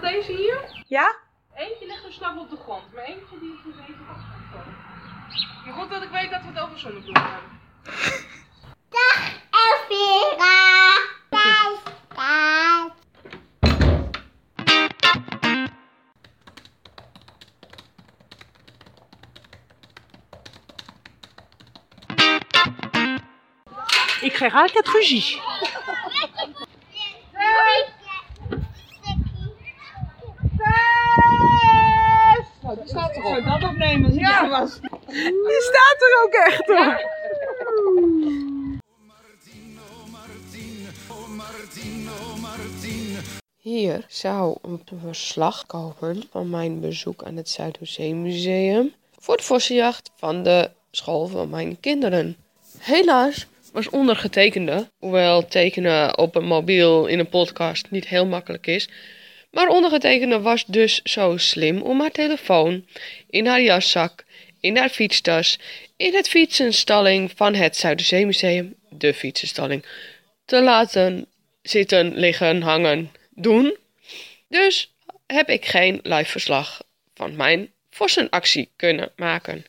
deze hier. Ja? Eentje ligt er slap op de grond, maar eentje die is een beetje afgekomen. Maar goed dat ik weet dat we het over zonnebloemen hebben. Elvira. Thuis, thuis. Ik krijg altijd ruzie. Erop. dat opnemen als Ja. was. Die staat er ook echt hoor. Hier zou een verslag komen van mijn bezoek aan het Zuiderzeemuseum voor de vossenjacht van de school van mijn kinderen. Helaas was ondergetekende, hoewel tekenen op een mobiel in een podcast niet heel makkelijk is, maar ondergetekende was dus zo slim om haar telefoon in haar jaszak, in haar fietstas, in het fietsenstalling van het Zuiderzeemuseum, de fietsenstalling, te laten zitten, liggen, hangen, doen. Dus heb ik geen live verslag van mijn vossenactie kunnen maken.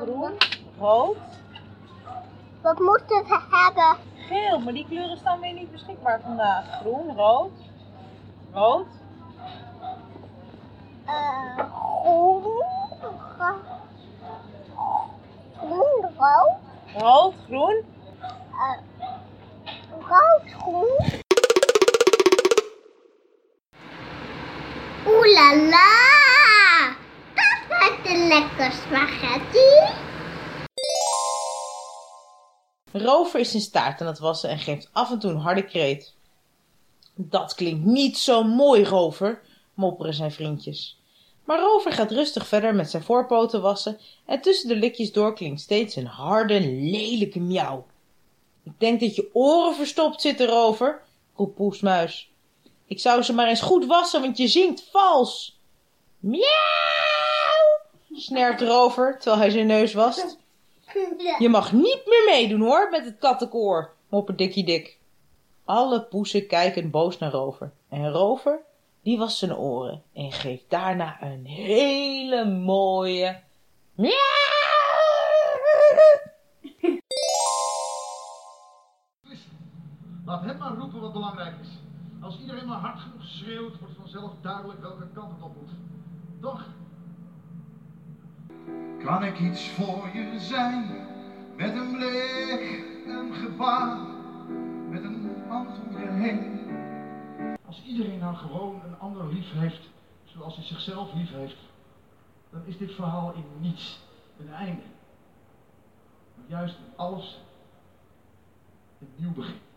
Groen, rood, Wat moeten we hebben? geel. Maar die kleuren staan weer niet beschikbaar vandaag. Groen, rood, rood, Eh, groen. ro- Groen, rood. rood, groen. eh, rood, groen. Oeh la la. Dat wordt een lekker spaghetti. Rover is zijn staart aan het wassen en geeft af en toe een harde kreet. Dat klinkt niet zo mooi, Rover, mopperen zijn vriendjes. Maar Rover gaat rustig verder met zijn voorpoten wassen en tussen de likjes door klinkt steeds een harde, lelijke miauw. Ik denk dat je oren verstopt zitten, Rover, roept Poesmuis. Ik zou ze maar eens goed wassen, want je zingt vals. Miauw, snerpt Rover terwijl hij zijn neus wast. Je mag niet meer meedoen hoor met het kattenkoor, moppert Dikkie Dik. Alle poesen kijken boos naar Rover. En Rover, die wast zijn oren en geeft daarna een hele mooie miauw. Laat hem maar roepen wat belangrijk is. Als iedereen maar hard genoeg schreeuwt, wordt vanzelf duidelijk welke kant het op moet. Toch? Kan ik iets voor je zijn? Met een blik, een gebaar, met een hand om je heen. Als iedereen nou gewoon een ander lief heeft, zoals hij zichzelf lief heeft, dan is dit verhaal in niets een einde. Maar juist in alles een nieuw begin.